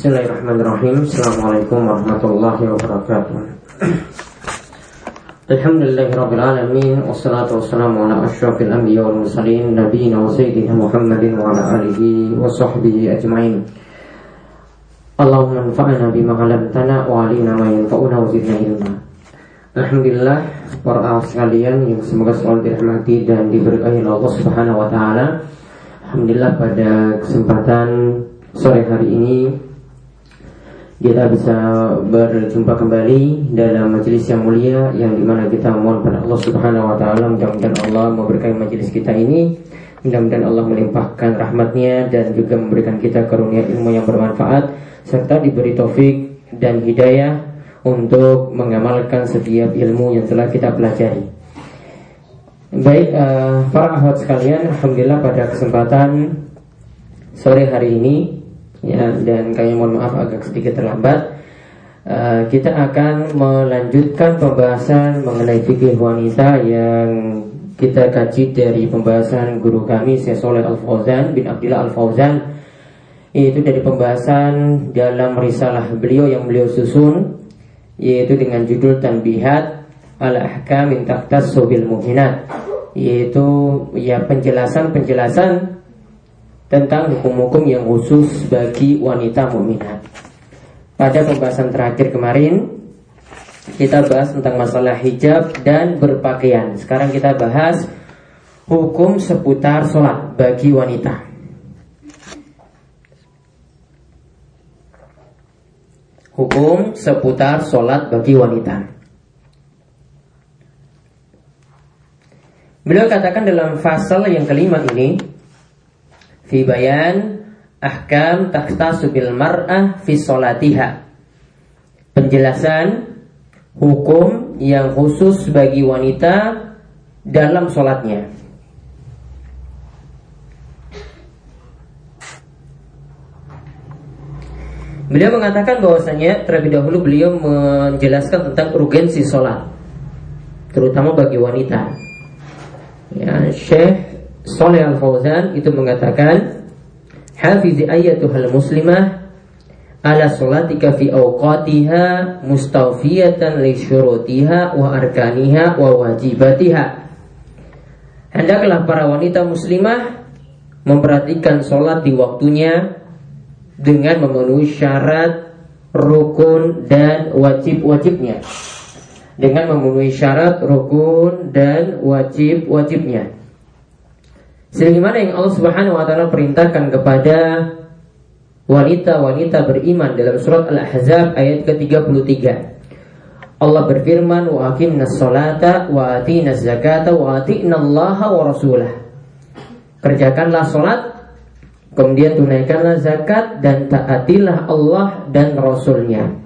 Bismillahirrahmanirrahim. Assalamualaikum warahmatullahi wabarakatuh. Alhamdulillahirrabbilalamin Wassalatu wassalamu ala ashrafil anbiya wal mursalin Nabiina wa sayyidina Muhammadin wa ala alihi wa sahbihi ajma'in. Allahumma anfa'na bima 'allamtana wa 'allimna ma yanfa'una wa zidna ilma. Alhamdulillah para sekalian yang semoga selalu dirahmati dan diberkahi Allah Subhanahu wa taala. Alhamdulillah pada kesempatan sore hari ini kita bisa berjumpa kembali dalam majelis yang mulia yang di mana kita mohon pada Allah Subhanahu Wa Taala mudah-mudahan Allah memberkahi majelis kita ini mudah-mudahan Allah melimpahkan rahmatnya dan juga memberikan kita karunia ilmu yang bermanfaat serta diberi taufik dan hidayah untuk mengamalkan setiap ilmu yang telah kita pelajari. Baik uh, para ahwat sekalian, alhamdulillah pada kesempatan sore hari ini ya dan kami mohon maaf agak sedikit terlambat. Uh, kita akan melanjutkan pembahasan mengenai fikih wanita yang kita kaji dari pembahasan guru kami Syekh Soleh Al Fauzan bin Abdullah Al Fauzan yaitu dari pembahasan dalam risalah beliau yang beliau susun yaitu dengan judul Tanbihat al ahkam min tahtassu bil mu'minat yaitu ya penjelasan-penjelasan tentang hukum-hukum yang khusus bagi wanita mukminat. Pada pembahasan terakhir kemarin kita bahas tentang masalah hijab dan berpakaian. Sekarang kita bahas hukum seputar sholat bagi wanita. Hukum seputar sholat bagi wanita. Beliau katakan dalam fasal yang kelima ini fi bayan ahkam takhtasu bil mar'ah fi solatiha. Penjelasan hukum yang khusus bagi wanita dalam solatnya. Beliau mengatakan bahwasanya terlebih dahulu beliau menjelaskan tentang urgensi sholat, terutama bagi wanita. Ya, Syekh Saleh Al Fauzan itu mengatakan Hafizi ayatuhal muslimah ala salatika fi awqatiha mustawfiyatan li syurutiha wa arkaniha wa wajibatiha. Hendaklah para wanita muslimah memperhatikan sholat di waktunya dengan memenuhi syarat rukun dan wajib-wajibnya. Dengan memenuhi syarat rukun dan wajib-wajibnya Sebagaimana yang Allah Subhanahu wa taala perintahkan kepada wanita-wanita beriman dalam surat Al-Ahzab ayat ke-33. Allah berfirman wa aqimnas salata wa atinaz zakata wa atinallaha wa rasulah. Kerjakanlah salat kemudian tunaikanlah zakat dan taatilah Allah dan rasulnya.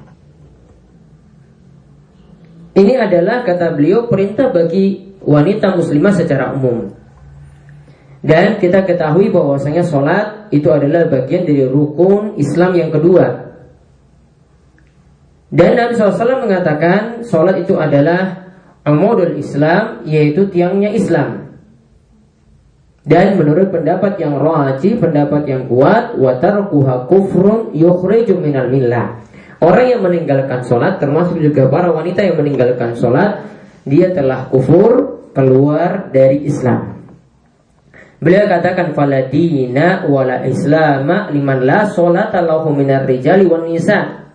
Ini adalah kata beliau perintah bagi wanita muslimah secara umum. Dan kita ketahui bahwasanya sholat itu adalah bagian dari rukun Islam yang kedua. Dan Nabi SAW mengatakan sholat itu adalah amudul Islam, yaitu tiangnya Islam. Dan menurut pendapat yang rohaji, pendapat yang kuat, watarkuha kufrun yukhriju minal millah. Orang yang meninggalkan sholat, termasuk juga para wanita yang meninggalkan sholat, dia telah kufur keluar dari Islam. Beliau katakan faladina wala islama liman la salata lahu minar rijali wan nisa.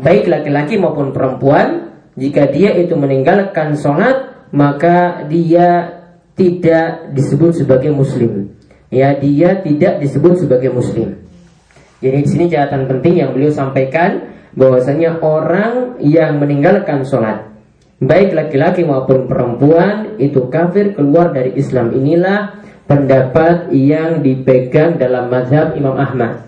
Baik laki-laki maupun perempuan, jika dia itu meninggalkan sholat, maka dia tidak disebut sebagai muslim. Ya, dia tidak disebut sebagai muslim. Jadi di sini catatan penting yang beliau sampaikan bahwasanya orang yang meninggalkan sholat baik laki-laki maupun perempuan itu kafir keluar dari Islam inilah pendapat yang dipegang dalam mazhab Imam Ahmad.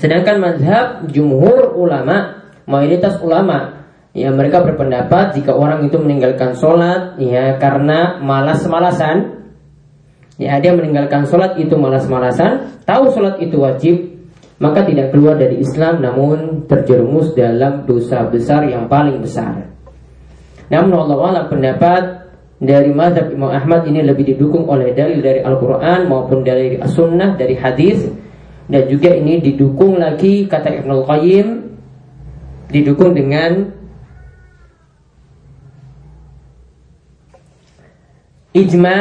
Sedangkan mazhab jumhur ulama, mayoritas ulama, ya mereka berpendapat jika orang itu meninggalkan sholat, ya karena malas-malasan, ya dia meninggalkan sholat itu malas-malasan, tahu sholat itu wajib, maka tidak keluar dari Islam, namun terjerumus dalam dosa besar yang paling besar. Namun Allah pendapat dari mazhab Imam Ahmad ini lebih didukung oleh dalil dari Al-Quran maupun dari As-Sunnah, dari hadis dan juga ini didukung lagi kata Ibnu Qayyim didukung dengan ijma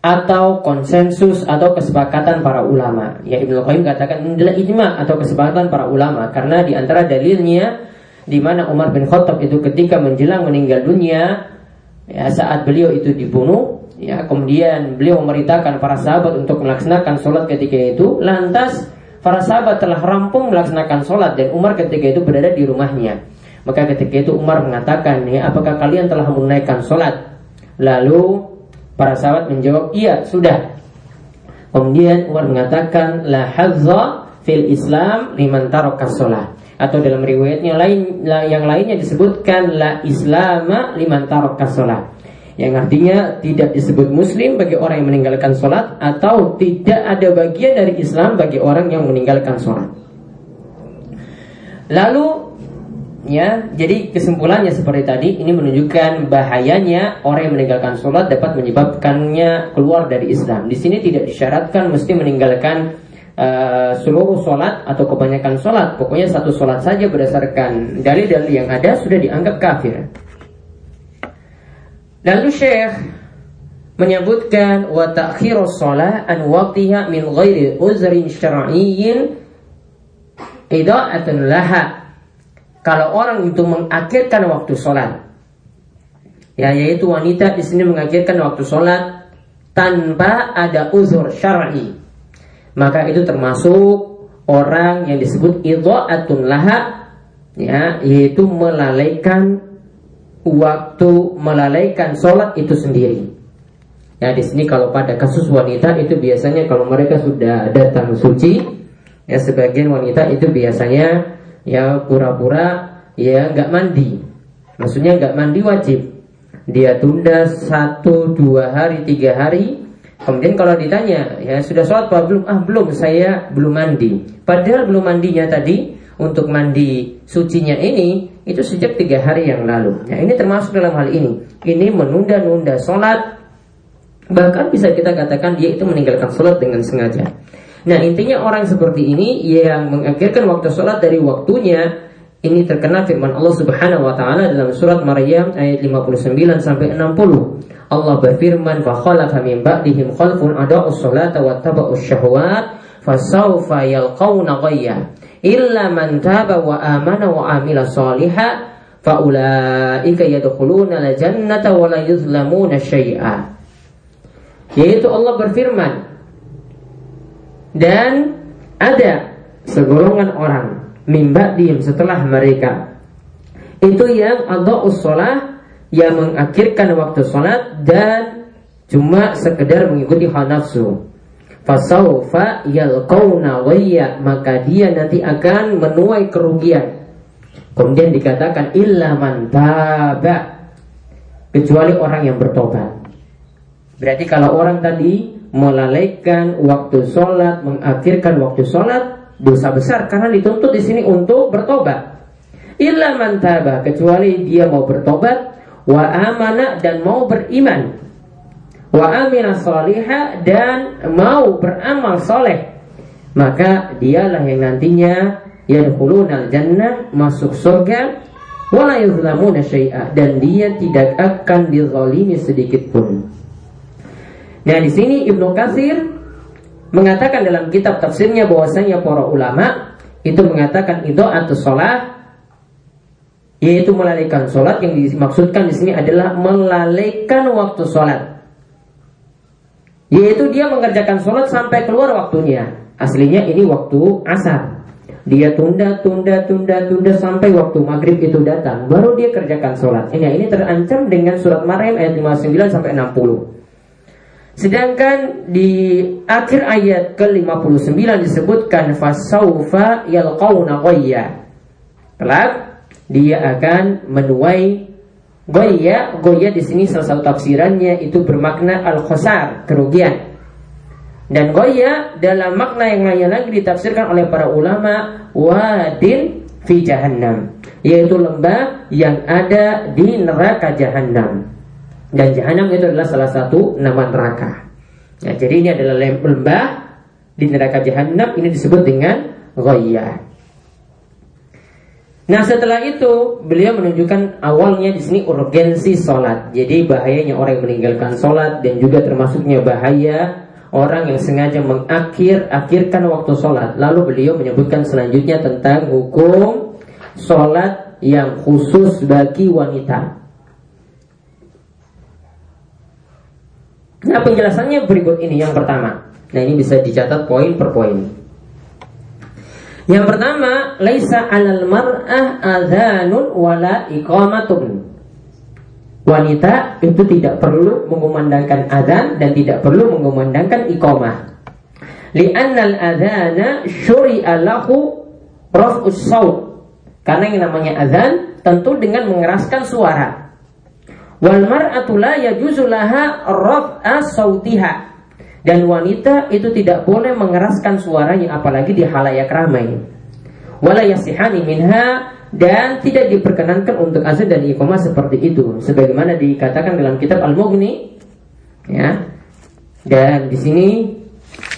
atau konsensus atau kesepakatan para ulama. Ya Ibnu Qayyim katakan adalah ijma atau kesepakatan para ulama karena di antara dalilnya di mana Umar bin Khattab itu ketika menjelang meninggal dunia ya saat beliau itu dibunuh ya kemudian beliau memerintahkan para sahabat untuk melaksanakan sholat ketika itu lantas para sahabat telah rampung melaksanakan sholat dan Umar ketika itu berada di rumahnya maka ketika itu Umar mengatakan ya apakah kalian telah menunaikan sholat lalu Para sahabat menjawab, iya sudah. Kemudian Umar mengatakan, la hazza fil Islam liman taraka sholat. Atau dalam riwayatnya lain yang lainnya disebutkan la islama liman taraka. Yang artinya tidak disebut muslim bagi orang yang meninggalkan sholat Atau tidak ada bagian dari Islam bagi orang yang meninggalkan sholat Lalu Ya, jadi kesimpulannya seperti tadi ini menunjukkan bahayanya orang yang meninggalkan sholat dapat menyebabkannya keluar dari Islam. Di sini tidak disyaratkan mesti meninggalkan uh, seluruh sholat atau kebanyakan sholat. Pokoknya satu sholat saja berdasarkan dalil-dalil yang ada sudah dianggap kafir. Lalu Syekh menyebutkan wa ta'khiru shalah an waqtiha min ghairi uzrin syar'iyyin ida'atun laha kalau orang itu mengakhirkan waktu sholat, ya yaitu wanita di sini mengakhirkan waktu sholat tanpa ada uzur syar'i, maka itu termasuk orang yang disebut idha'atun laha, ya yaitu melalaikan waktu melalaikan sholat itu sendiri. Ya di sini kalau pada kasus wanita itu biasanya kalau mereka sudah datang suci, ya sebagian wanita itu biasanya ya pura-pura ya nggak mandi maksudnya nggak mandi wajib dia tunda satu dua hari tiga hari kemudian kalau ditanya ya sudah sholat apa belum? Ah belum. Saya belum mandi. Padahal belum mandinya tadi untuk mandi sucinya ini itu sejak tiga hari yang lalu. Nah ini termasuk dalam hal ini. Ini menunda-nunda sholat. Bahkan bisa kita katakan dia itu meninggalkan sholat dengan sengaja. Nah intinya orang seperti ini yang mengakhirkan waktu sholat dari waktunya ini terkena firman Allah Subhanahu wa taala dalam surat Maryam ayat 59 sampai 60. Allah berfirman, "Fa khalafa min ba'dihim khalfun ada'u sholata wa taba'u syahwat fasawfa yalqawna ghayya illa man taba wa amana wa amila shaliha fa ulaika yadkhuluna al-jannata wa la yuzlamuna syai'a." Yaitu Allah berfirman, dan ada segolongan orang mimba diem setelah mereka. Itu yang ada sholat yang mengakhirkan waktu sholat dan cuma sekedar mengikuti hal nafsu. Fasaufa yalqauna wayya maka dia nanti akan menuai kerugian. Kemudian dikatakan illa man taba. Kecuali orang yang bertobat. Berarti kalau orang tadi melalaikan waktu sholat, mengakhirkan waktu sholat, dosa besar karena dituntut di sini untuk bertobat. Illa man taba, kecuali dia mau bertobat, wa amana dan mau beriman, wa amina salihah dan mau beramal soleh, maka dialah yang nantinya yadkhulunal jannah masuk surga wala yuzlamuna syai'a dan dia tidak akan dizalimi sedikit pun. Nah di sini Ibnu Katsir mengatakan dalam kitab tafsirnya bahwasanya para ulama itu mengatakan itu atau sholat yaitu melalaikan sholat. Yang dimaksudkan di sini adalah melalaikan waktu sholat. Yaitu dia mengerjakan sholat sampai keluar waktunya. Aslinya ini waktu asar. Dia tunda tunda tunda tunda sampai waktu maghrib itu datang. Baru dia kerjakan sholat. Ini ini terancam dengan surat Maryam ayat 59 sampai 60 Sedangkan di akhir ayat ke-59 disebutkan fasaufa yalqauna ghayya. Kelak dia akan menuai goya. Goya di sini salah satu tafsirannya itu bermakna al-khosar, kerugian. Dan goya dalam makna yang lain lagi ditafsirkan oleh para ulama wadin fi jahannam, yaitu lembah yang ada di neraka jahannam. Dan jahanam itu adalah salah satu nama neraka. Ya, jadi ini adalah lembah di neraka jahanam ini disebut dengan ghayyah. Nah setelah itu beliau menunjukkan awalnya di sini urgensi sholat. Jadi bahayanya orang yang meninggalkan sholat dan juga termasuknya bahaya orang yang sengaja mengakhir akhirkan waktu sholat. Lalu beliau menyebutkan selanjutnya tentang hukum sholat yang khusus bagi wanita. Nah penjelasannya berikut ini yang pertama. Nah ini bisa dicatat poin per poin. Yang pertama, laisa 'alal mar'ah adzanun wala iqamatun. Wanita itu tidak perlu mengumandangkan adzan dan tidak perlu mengumandangkan iqamah. Li'annal adzana syuri'a lahu raf'us saut. Karena yang namanya adzan tentu dengan mengeraskan suara. Wal mar'atu la yajuzu laha raf'a sautiha dan wanita itu tidak boleh mengeraskan suaranya apalagi di halayak ramai. Wala yasihani minha dan tidak diperkenankan untuk azan dan iqamah seperti itu sebagaimana dikatakan dalam kitab Al-Mughni ya. Dan di sini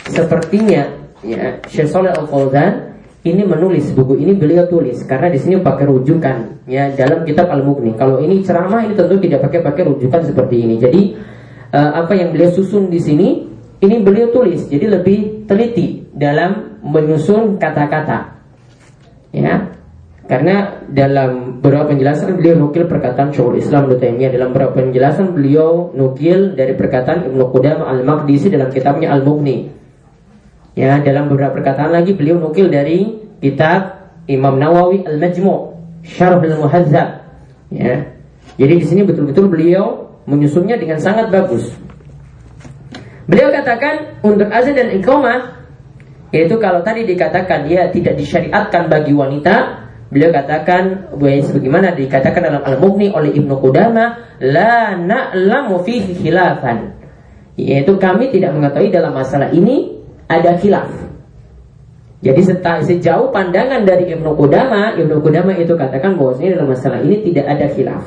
sepertinya ya Syekh Al-Fauzan ini menulis buku ini beliau tulis karena di sini pakai rujukan ya dalam kitab Al-Mughni. Kalau ini ceramah ini tentu tidak pakai pakai rujukan seperti ini. Jadi uh, apa yang beliau susun di sini ini beliau tulis, jadi lebih teliti dalam menyusun kata-kata. Ya, karena dalam beberapa penjelasan beliau nukil perkataan Syekhul Islam Ibnu dalam beberapa penjelasan beliau nukil dari perkataan Ibnu Qudamah Al-Maqdisi dalam kitabnya Al-Mughni. Ya, dalam beberapa perkataan lagi beliau nukil dari kitab Imam Nawawi Al-Majmu' Syarh Al-Muhazzab. Ya. Jadi di sini betul-betul beliau menyusunnya dengan sangat bagus. Beliau katakan untuk azan dan iqamah yaitu kalau tadi dikatakan dia tidak disyariatkan bagi wanita, beliau katakan sebagaimana dikatakan dalam Al-Mughni oleh Ibnu Qudamah, la na'lamu fihi khilafan. Yaitu kami tidak mengetahui dalam masalah ini ada khilaf. Jadi sejauh pandangan dari Ibnu Qudamah, Ibnu Qudamah itu katakan bahwasanya dalam masalah ini tidak ada khilaf.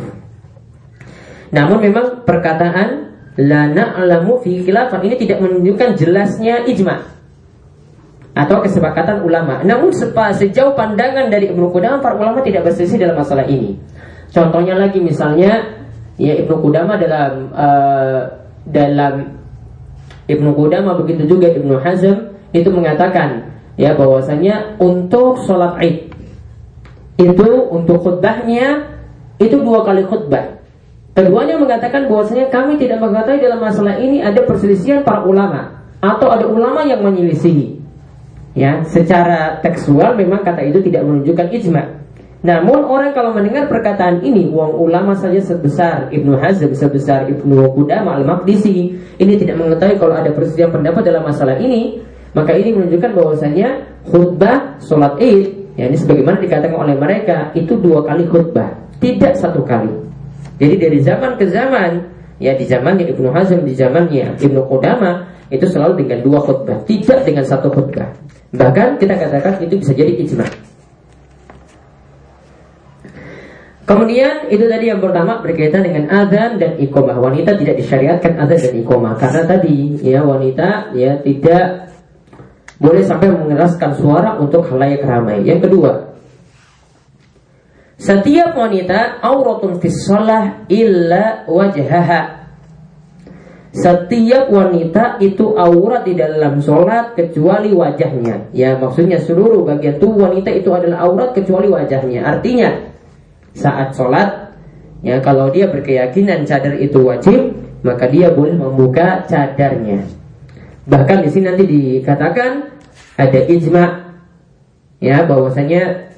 Namun memang perkataan la na'lamu fi khilafah ini tidak menunjukkan jelasnya ijma atau kesepakatan ulama. Namun sejauh pandangan dari Ibnu Qudamah para ulama tidak berselisih dalam masalah ini. Contohnya lagi misalnya ya Ibnu Qudamah dalam uh, dalam Ibnu Qudamah begitu juga Ibnu Hazm itu mengatakan ya bahwasanya untuk sholat Id itu untuk khutbahnya itu dua kali khutbah Keduanya mengatakan bahwasanya kami tidak mengetahui dalam masalah ini ada perselisihan para ulama atau ada ulama yang menyelisihi. Ya, secara tekstual memang kata itu tidak menunjukkan ijma. Namun orang kalau mendengar perkataan ini, uang ulama saja sebesar Ibnu Hazm, sebesar Ibnu Qudamah al-Maqdisi, ini tidak mengetahui kalau ada perselisihan pendapat dalam masalah ini, maka ini menunjukkan bahwasanya khutbah sholat id, ya ini sebagaimana dikatakan oleh mereka, itu dua kali khutbah, tidak satu kali. Jadi dari zaman ke zaman, ya di zamannya Ibnu Hazm, di zamannya Ibnu Qudama itu selalu dengan dua khutbah, tidak dengan satu khutbah. Bahkan kita katakan itu bisa jadi ijma. Kemudian itu tadi yang pertama berkaitan dengan adzan dan iqomah. Wanita tidak disyariatkan adzan dan iqomah karena tadi ya wanita ya tidak boleh sampai mengeraskan suara untuk halayak ramai. Yang kedua, setiap wanita auratun fis shalah illa wajhaha. Setiap wanita itu aurat di dalam sholat kecuali wajahnya. Ya maksudnya seluruh bagian tubuh wanita itu adalah aurat kecuali wajahnya. Artinya saat sholat ya kalau dia berkeyakinan cadar itu wajib maka dia boleh membuka cadarnya. Bahkan di sini nanti dikatakan ada ijma ya bahwasanya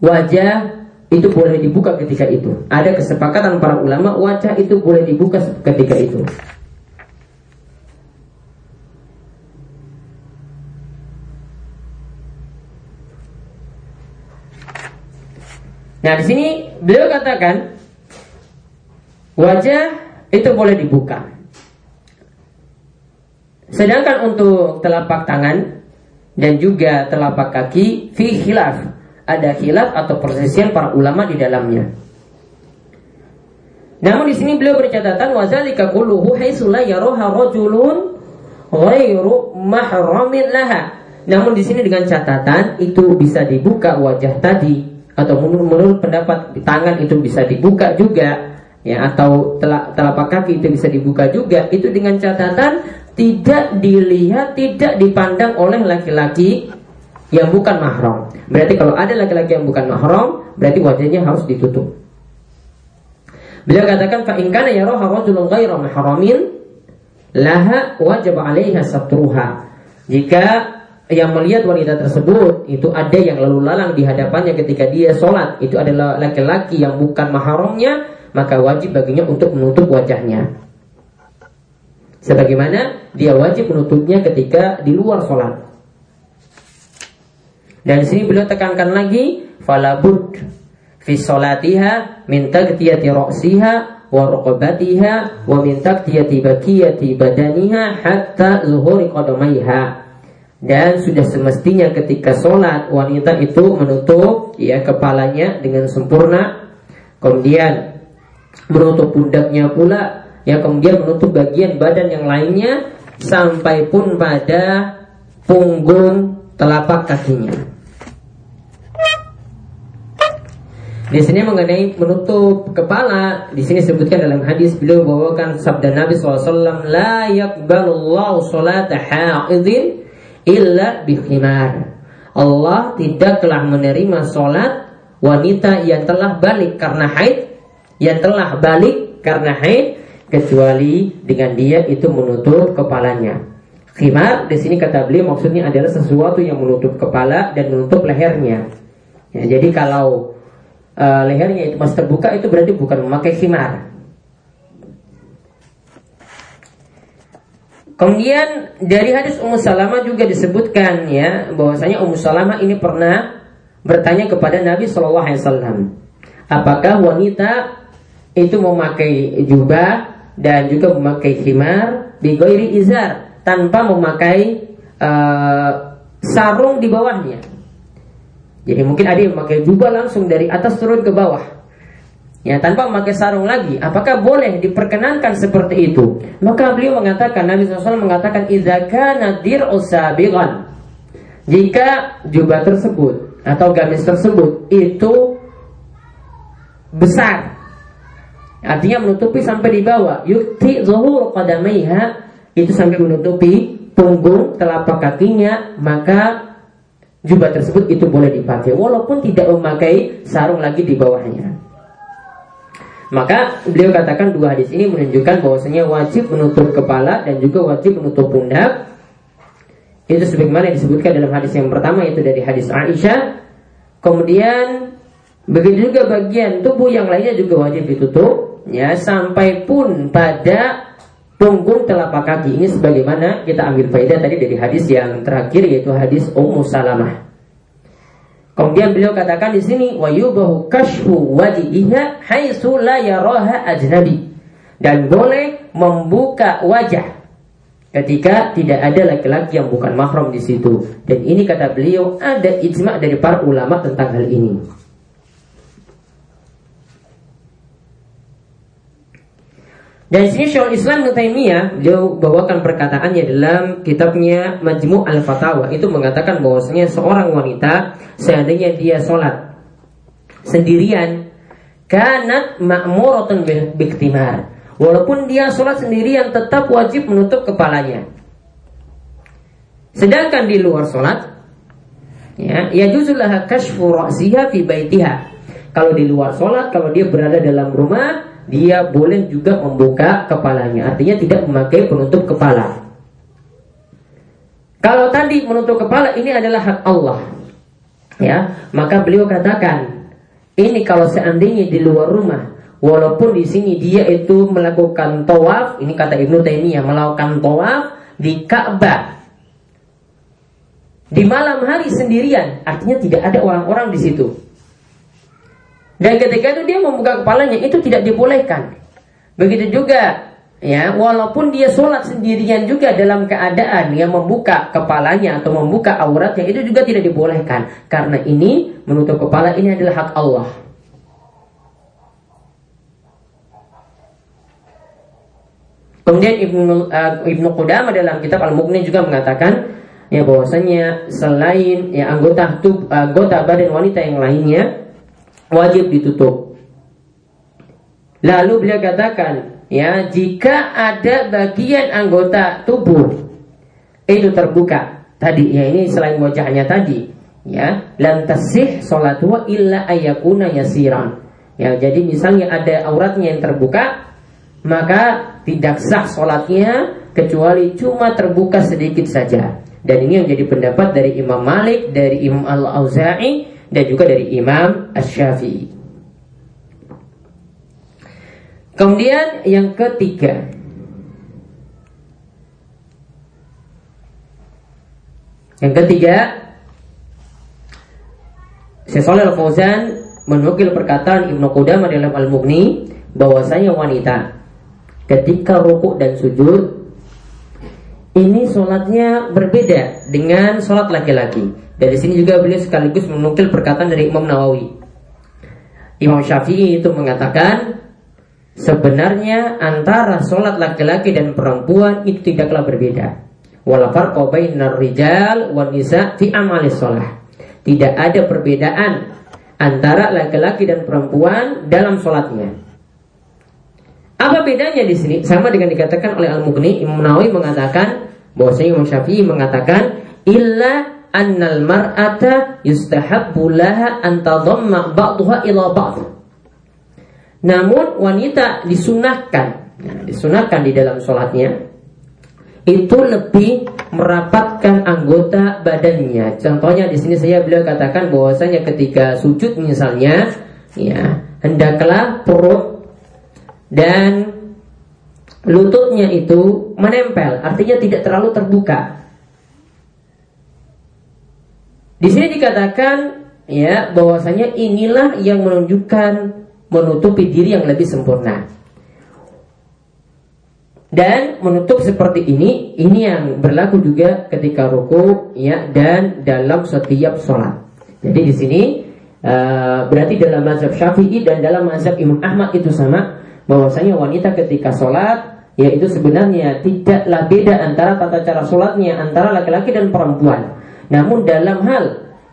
wajah itu boleh dibuka ketika itu. Ada kesepakatan para ulama wajah itu boleh dibuka ketika itu. Nah, di sini beliau katakan wajah itu boleh dibuka. Sedangkan untuk telapak tangan dan juga telapak kaki fi khilaf ada khilaf atau persisian para ulama di dalamnya. Namun di sini beliau bercatatan wazalika kulluhu haitsu la yaraha rajulun ghairu mahramin laha. Namun di sini dengan catatan itu bisa dibuka wajah tadi atau menurut, pendapat tangan itu bisa dibuka juga ya atau telapak kaki itu bisa dibuka juga itu dengan catatan tidak dilihat tidak dipandang oleh laki-laki yang bukan mahram. Berarti kalau ada laki-laki yang bukan mahram, berarti wajahnya harus ditutup. Beliau katakan fa in kana yaraha rajulun ghairu mahramin laha wajib 'alaiha satruha. Jika yang melihat wanita tersebut itu ada yang lalu lalang di hadapannya ketika dia sholat. Itu adalah laki-laki yang bukan mahramnya maka wajib baginya untuk menutup wajahnya. Sebagaimana dia wajib menutupnya ketika di luar sholat. Dan sini beliau tekankan lagi falabud fi sholatiha min tagtiyati ra'siha wa raqabatiha wa min tagtiyati badaniha hatta zuhuri qadamaiha dan sudah semestinya ketika sholat wanita itu menutup ya kepalanya dengan sempurna. Kemudian menutup pundaknya pula ya kemudian menutup bagian badan yang lainnya sampai pun pada punggung telapak kakinya. Di sini mengenai menutup kepala, di sini sebutkan dalam hadis beliau bawakan sabda Nabi SAW, la yakbalullahu salata ha'idhin illa bihimar. Allah tidak telah menerima sholat wanita yang telah balik karena haid, yang telah balik karena haid, kecuali dengan dia itu menutup kepalanya. Khimar di sini kata beliau maksudnya adalah sesuatu yang menutup kepala dan menutup lehernya. Ya, jadi kalau uh, lehernya itu masih terbuka itu berarti bukan memakai khimar. Kemudian dari hadis Ummu Salamah juga disebutkan ya bahwasanya Ummu Salamah ini pernah bertanya kepada Nabi Shallallahu Alaihi Wasallam, apakah wanita itu memakai jubah dan juga memakai khimar bigoiri izar tanpa memakai uh, sarung di bawahnya. Jadi mungkin ada yang memakai jubah langsung dari atas turun ke bawah ya tanpa memakai sarung lagi apakah boleh diperkenankan seperti itu? Maka beliau mengatakan Nabi SAW mengatakan idza kana dir'u jika jubah tersebut atau gamis tersebut itu besar artinya menutupi sampai di bawah yukti zuhur qadamaiha itu sampai menutupi punggung telapak kakinya maka jubah tersebut itu boleh dipakai walaupun tidak memakai sarung lagi di bawahnya maka beliau katakan dua hadis ini menunjukkan bahwasanya wajib menutup kepala dan juga wajib menutup pundak. Itu sebagaimana disebutkan dalam hadis yang pertama itu dari hadis Aisyah. Kemudian begitu juga bagian tubuh yang lainnya juga wajib ditutup ya sampai pun pada punggung telapak kaki ini sebagaimana kita ambil faedah tadi dari hadis yang terakhir yaitu hadis Ummu Salamah. Kemudian beliau katakan di sini wa yubahu kashfu wajhiha haitsu la yaraha ajnabi. Dan boleh membuka wajah ketika tidak ada laki-laki yang bukan mahram di situ. Dan ini kata beliau ada ijma dari para ulama tentang hal ini. Dan sini Syekhul Islam Ibnu Taimiyah beliau bawakan perkataannya dalam kitabnya Majmu' Al-Fatawa. Itu mengatakan bahwasanya seorang wanita seandainya dia sholat sendirian kanat ma'muratun biktimar. Walaupun dia sholat sendirian tetap wajib menutup kepalanya. Sedangkan di luar sholat ya ya juzullah kashfu fi baitiha. Kalau di luar sholat kalau dia berada dalam rumah dia boleh juga membuka kepalanya. Artinya tidak memakai penutup kepala. Kalau tadi menutup kepala ini adalah hak Allah. Ya, maka beliau katakan, ini kalau seandainya di luar rumah, walaupun di sini dia itu melakukan tawaf, ini kata Ibnu Taimiyah melakukan tawaf di Ka'bah. Di malam hari sendirian, artinya tidak ada orang-orang di situ. Dan ketika itu dia membuka kepalanya itu tidak dibolehkan. Begitu juga ya, walaupun dia sholat sendirian juga dalam keadaan yang membuka kepalanya atau membuka auratnya itu juga tidak dibolehkan. Karena ini menutup kepala ini adalah hak Allah. Kemudian Ibnu uh, Ibnu Qudamah dalam kitab Al-Mughni juga mengatakan ya bahwasanya selain ya anggota tub, anggota badan wanita yang lainnya wajib ditutup. Lalu beliau katakan ya jika ada bagian anggota tubuh itu terbuka tadi ya ini selain wajahnya tadi ya lam tasih salatu illa ayakuna yasiran ya jadi misalnya ada auratnya yang terbuka maka tidak sah sholatnya kecuali cuma terbuka sedikit saja. Dan ini yang jadi pendapat dari Imam Malik, dari Imam Al-Auza'i, dan juga dari Imam Ash-Syafi'i. Kemudian yang ketiga, yang ketiga, Syekh Al-Fauzan menukil perkataan Ibnu Qudamah dalam Al-Mughni bahwasanya wanita ketika rukuk dan sujud ini sholatnya berbeda dengan sholat laki-laki. Dari sini juga beliau sekaligus menukil perkataan dari Imam Nawawi. Imam Syafi'i itu mengatakan sebenarnya antara sholat laki-laki dan perempuan itu tidaklah berbeda. Wala farqa bainar rijal wan nisa fi amali sholat. Tidak ada perbedaan antara laki-laki dan perempuan dalam sholatnya. Apa bedanya di sini? Sama dengan dikatakan oleh Al-Mughni, Imam Nawawi mengatakan bahwasanya Imam Syafi'i mengatakan illa annal mar'ata yustahabbu laha an tadamma ba'daha ila ba'd. Namun wanita disunahkan, disunahkan di dalam sholatnya itu lebih merapatkan anggota badannya. Contohnya di sini saya beliau katakan bahwasanya ketika sujud misalnya, ya hendaklah perut dan lututnya itu menempel, artinya tidak terlalu terbuka. Di sini dikatakan ya bahwasanya inilah yang menunjukkan menutupi diri yang lebih sempurna. Dan menutup seperti ini, ini yang berlaku juga ketika ruku ya dan dalam setiap sholat. Jadi di sini uh, berarti dalam mazhab Syafi'i dan dalam mazhab Imam Ahmad itu sama bahwasanya wanita ketika sholat yaitu sebenarnya tidaklah beda antara tata cara sholatnya antara laki-laki dan perempuan. Namun dalam hal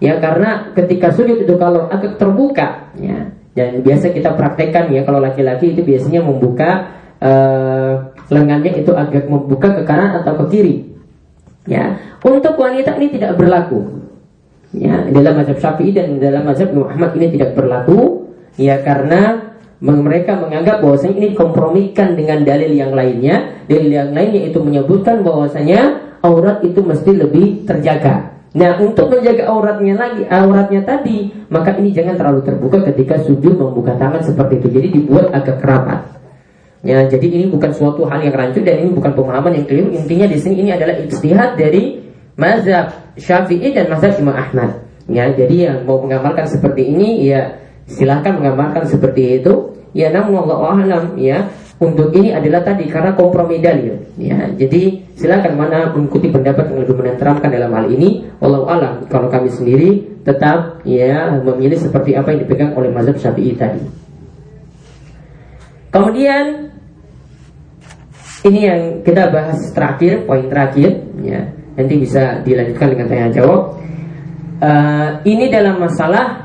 ya karena ketika sujud itu kalau agak terbuka ya dan biasa kita praktekkan ya kalau laki-laki itu biasanya membuka uh, lengannya itu agak membuka ke kanan atau ke kiri. Ya, untuk wanita ini tidak berlaku. Ya, dalam mazhab Syafi'i dan dalam mazhab Muhammad ini tidak berlaku ya karena mereka menganggap bahwasanya ini kompromikan dengan dalil yang lainnya. Dalil yang lainnya itu menyebutkan bahwasanya aurat itu mesti lebih terjaga. Nah, untuk menjaga auratnya lagi, auratnya tadi, maka ini jangan terlalu terbuka ketika sujud membuka tangan seperti itu. Jadi dibuat agak kerapat. Ya, jadi ini bukan suatu hal yang rancu dan ini bukan pemahaman yang keliru. Intinya di sini ini adalah ijtihad dari mazhab Syafi'i dan mazhab Imam Ahmad. Ya, jadi yang mau mengamalkan seperti ini ya silahkan mengamalkan seperti itu Ya namun Allah alam ya untuk ini adalah tadi karena kompromi dalil ya. Jadi silakan mana mengikuti pendapat yang lebih menenteramkan dalam hal ini. Allah alam kalau kami sendiri tetap ya memilih seperti apa yang dipegang oleh mazhab Syafi'i tadi. Kemudian ini yang kita bahas terakhir, poin terakhir ya. Nanti bisa dilanjutkan dengan tanya jawab. Uh, ini dalam masalah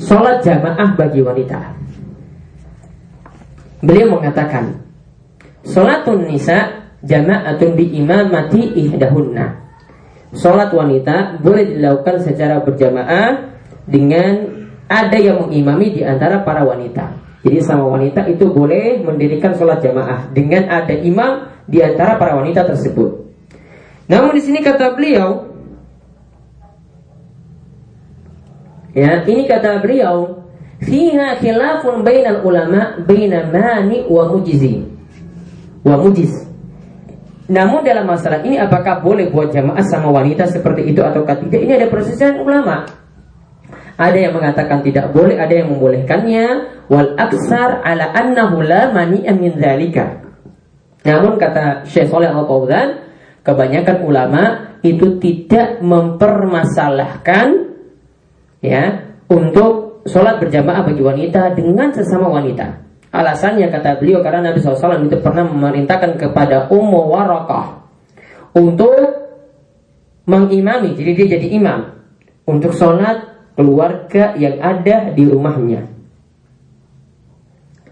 Sholat jamaah bagi wanita. Beliau mengatakan Sholatun nisa jama'atun bi imamati ihdahunna. Sholat wanita boleh dilakukan secara berjamaah Dengan ada yang mengimami di antara para wanita. Jadi sama wanita itu boleh mendirikan sholat jamaah Dengan ada imam di antara para wanita tersebut. Namun di sini kata beliau Ya, ini kata beliau, fiha khilafun bainal ulama baina mani wa mujizi. Wa mujiz. Namun dalam masalah ini apakah boleh buat jamaah sama wanita seperti itu atau tidak? Ini ada perselisihan ulama. Ada yang mengatakan tidak boleh, ada yang membolehkannya. Wal aksar ala annahu la mani'a min dzalika. Namun kata Syekh Saleh Al-Fauzan, kebanyakan ulama itu tidak mempermasalahkan ya untuk sholat berjamaah bagi wanita dengan sesama wanita. Alasannya kata beliau karena Nabi SAW itu pernah memerintahkan kepada Ummu Warakah untuk mengimami, jadi dia jadi imam untuk sholat keluarga yang ada di rumahnya.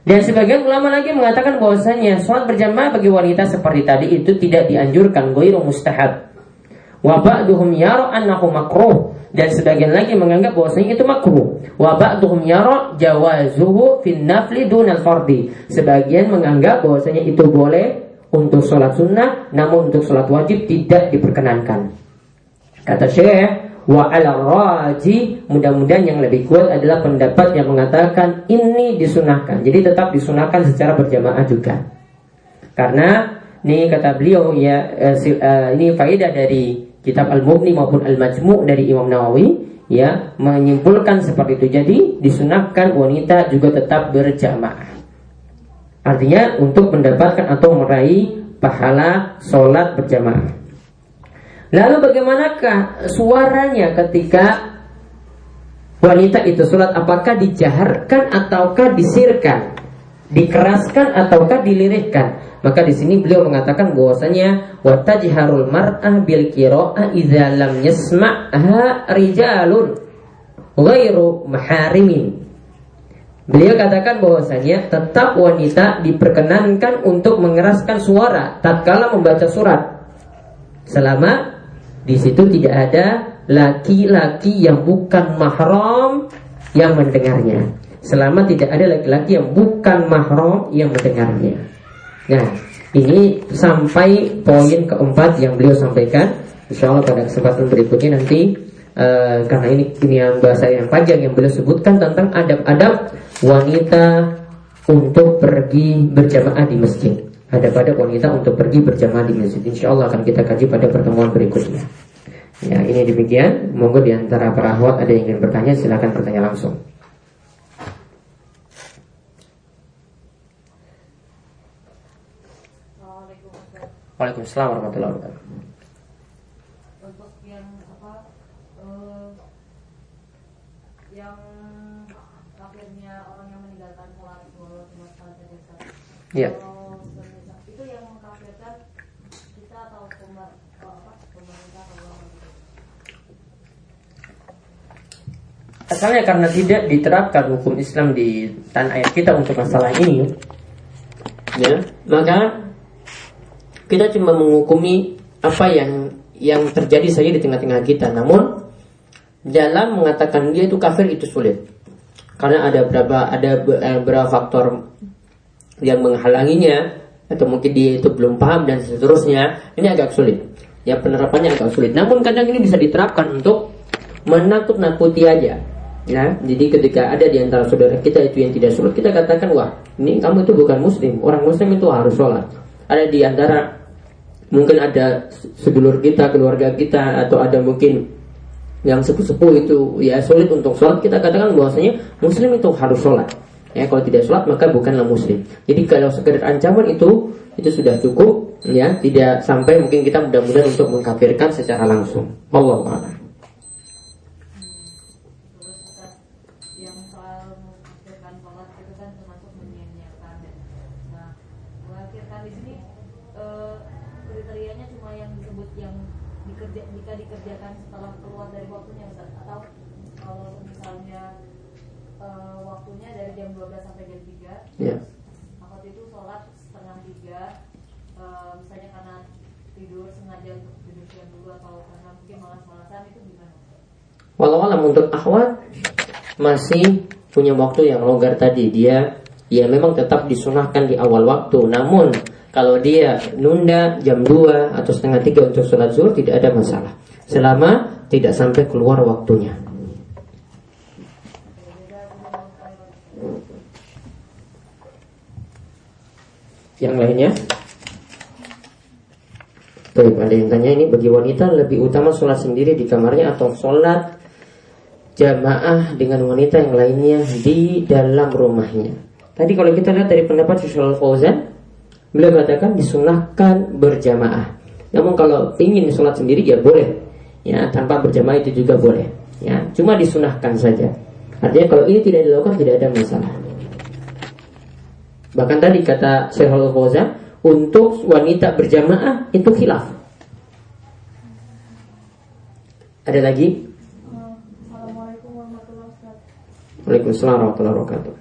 Dan sebagian ulama lagi mengatakan bahwasanya sholat berjamaah bagi wanita seperti tadi itu tidak dianjurkan, goiru mustahab. Wa ba'duhum yara annahu makruh dan sebagian lagi menganggap bahwasanya itu makruh. Wa ba'duhum yara jawazuhu fin nafli dunal fardi. Sebagian menganggap bahwasanya itu boleh untuk sholat sunnah, namun untuk sholat wajib tidak diperkenankan. Kata Syekh, wa ala raji mudah-mudahan yang lebih kuat adalah pendapat yang mengatakan ini disunahkan. Jadi tetap disunahkan secara berjamaah juga. Karena ini kata beliau ya eh, eh, ini faedah dari kitab Al-Mughni maupun Al-Majmu' dari Imam Nawawi ya menyimpulkan seperti itu. Jadi disunahkan wanita juga tetap berjamaah. Artinya untuk mendapatkan atau meraih pahala sholat berjamaah. Lalu bagaimanakah suaranya ketika wanita itu sholat? Apakah dijaharkan ataukah disirkan? Dikeraskan ataukah dilirihkan? Maka di sini beliau mengatakan bahwasanya wa tajharul mar'ah bil qira'ah idza lam yasma'ha rijalun ghairu maharimin. Beliau katakan bahwasanya tetap wanita diperkenankan untuk mengeraskan suara tatkala membaca surat. Selama di situ tidak ada laki-laki yang bukan mahram yang mendengarnya. Selama tidak ada laki-laki yang bukan mahram yang mendengarnya. Nah, ini sampai poin keempat yang beliau sampaikan. Insya Allah pada kesempatan berikutnya nanti uh, karena ini ini yang bahasa yang panjang yang beliau sebutkan tentang adab-adab wanita untuk pergi berjamaah di masjid. Adab-adab wanita untuk pergi berjamaah di masjid. Insya Allah akan kita kaji pada pertemuan berikutnya. Ya, ini demikian. Monggo di antara para ahwat ada yang ingin bertanya, silakan bertanya langsung. Waalaikumsalam warahmatullahi wabarakatuh. Untuk yang apa yang akhirnya orang yang meninggalkan sholat walau cuma saja desa. Iya. Itu yang mengkafirkan kita atau apa pemerintah atau Asalnya karena tidak diterapkan hukum Islam di tanah air kita untuk masalah ini, ya maka kita cuma menghukumi apa yang yang terjadi saja di tengah-tengah kita. Namun dalam mengatakan dia itu kafir itu sulit. Karena ada berapa ada eh, beberapa faktor yang menghalanginya atau mungkin dia itu belum paham dan seterusnya. Ini agak sulit. Ya penerapannya agak sulit. Namun kadang ini bisa diterapkan untuk menakut-nakuti aja. Ya, jadi ketika ada di antara saudara kita itu yang tidak sholat, kita katakan wah ini kamu itu bukan muslim. Orang muslim itu harus sholat. Ada di antara mungkin ada sedulur kita, keluarga kita, atau ada mungkin yang sepuh-sepuh itu ya sulit untuk sholat, kita katakan bahwasanya muslim itu harus sholat. Ya, kalau tidak sholat maka bukanlah muslim. Jadi kalau sekedar ancaman itu itu sudah cukup, ya tidak sampai mungkin kita mudah-mudahan untuk mengkafirkan secara langsung. Allah Ya. Waktu itu sholat setengah tiga, uh, misalnya karena tidur sengaja untuk tidur siang dulu atau karena mungkin malas-malasan itu gimana? Walau alam untuk akhwat masih punya waktu yang longgar tadi. Dia ya memang tetap disunahkan di awal waktu. Namun kalau dia nunda jam 2 atau setengah tiga untuk sholat zuhur tidak ada masalah. Selama tidak sampai keluar waktunya. Yang lainnya? Baik, ada yang tanya ini bagi wanita lebih utama sholat sendiri di kamarnya atau sholat jamaah dengan wanita yang lainnya di dalam rumahnya. Tadi kalau kita lihat dari pendapat Syaikhul Fauzan, beliau katakan disunahkan berjamaah. Namun kalau ingin sholat sendiri ya boleh, ya tanpa berjamaah itu juga boleh, ya cuma disunahkan saja. Artinya kalau ini tidak dilakukan tidak ada masalah. Bahkan tadi kata Syekh al untuk wanita berjamaah itu khilaf. Ada lagi? Assalamualaikum warahmatullahi wabarakatuh. Waalaikumsalam warahmatullahi wabarakatuh.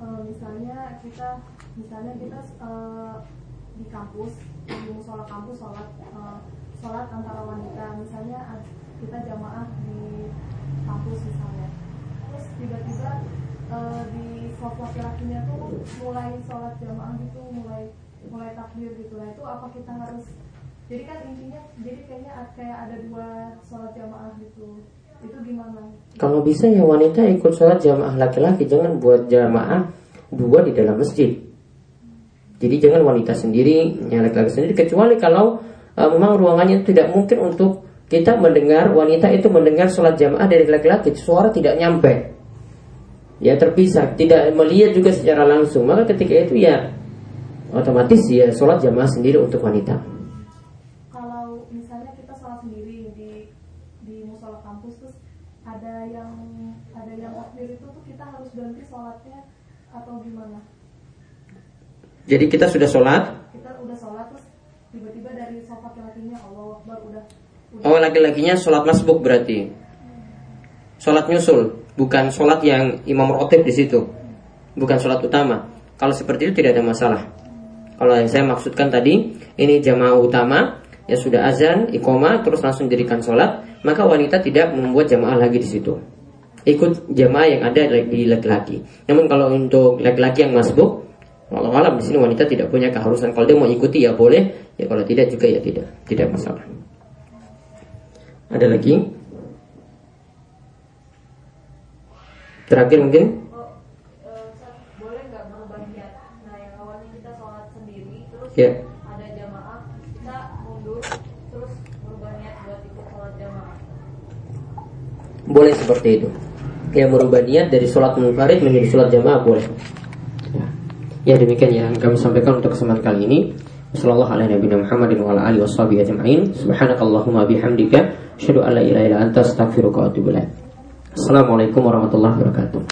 Eh, misalnya kita, misalnya kita eh, di kampus, di musola kampus sholat, eh, sholat antara wanita. Misalnya kita jamaah di kampus misalnya. Terus tiba-tiba eh, di soft laki-lakinya tuh mulai sholat jamaah gitu, mulai mulai takbir gitu. Nah itu apa kita harus? Jadi kan intinya, jadi kayaknya kayak ada dua sholat jamaah gitu. Kalau bisa ya wanita ikut sholat jamaah laki-laki, jangan buat jamaah dua di dalam masjid. Jadi jangan wanita sendiri, yang laki-laki sendiri, kecuali kalau uh, memang ruangannya tidak mungkin untuk kita mendengar wanita itu mendengar sholat jamaah dari laki-laki, suara tidak nyampe, ya terpisah, tidak melihat juga secara langsung. Maka ketika itu ya otomatis ya sholat jamaah sendiri untuk wanita. kalau misalnya kita sholat sendiri di di musola kampus terus ada yang ada yang takbir itu tuh kita harus berhenti sholatnya atau gimana? Jadi kita sudah sholat, Kita udah sholat terus tiba-tiba dari sofa laki-lakinya Allah Akbar udah udah. Oh laki-lakinya sholat masbuk berarti? Sholat nyusul Bukan sholat yang imam rotib di situ. Bukan sholat utama. Kalau seperti itu tidak ada masalah. Kalau yang saya maksudkan tadi Ini jamaah utama Ya sudah azan, ikoma Terus langsung dirikan sholat Maka wanita tidak membuat jamaah lagi di situ Ikut jamaah yang ada di laki-laki Namun kalau untuk laki-laki yang masbuk Walau alam di sini wanita tidak punya keharusan Kalau dia mau ikuti ya boleh Ya kalau tidak juga ya tidak Tidak masalah ada lagi? Terakhir mungkin? Oh, eh, niat? Nah yang awalnya kita sholat sendiri terus Ya. ada jamaah kita mundur terus berubah niat buat ikut sholat jamaah. Boleh seperti itu. Ya merubah niat dari sholat munfarid menjadi sholat jamaah boleh. Ya. ya demikian yang kami sampaikan untuk kesempatan kali ini. Wassalamualaikum warahmatullahi wabarakatuh. Assalamualaikum warahmatullahi wabarakatuh.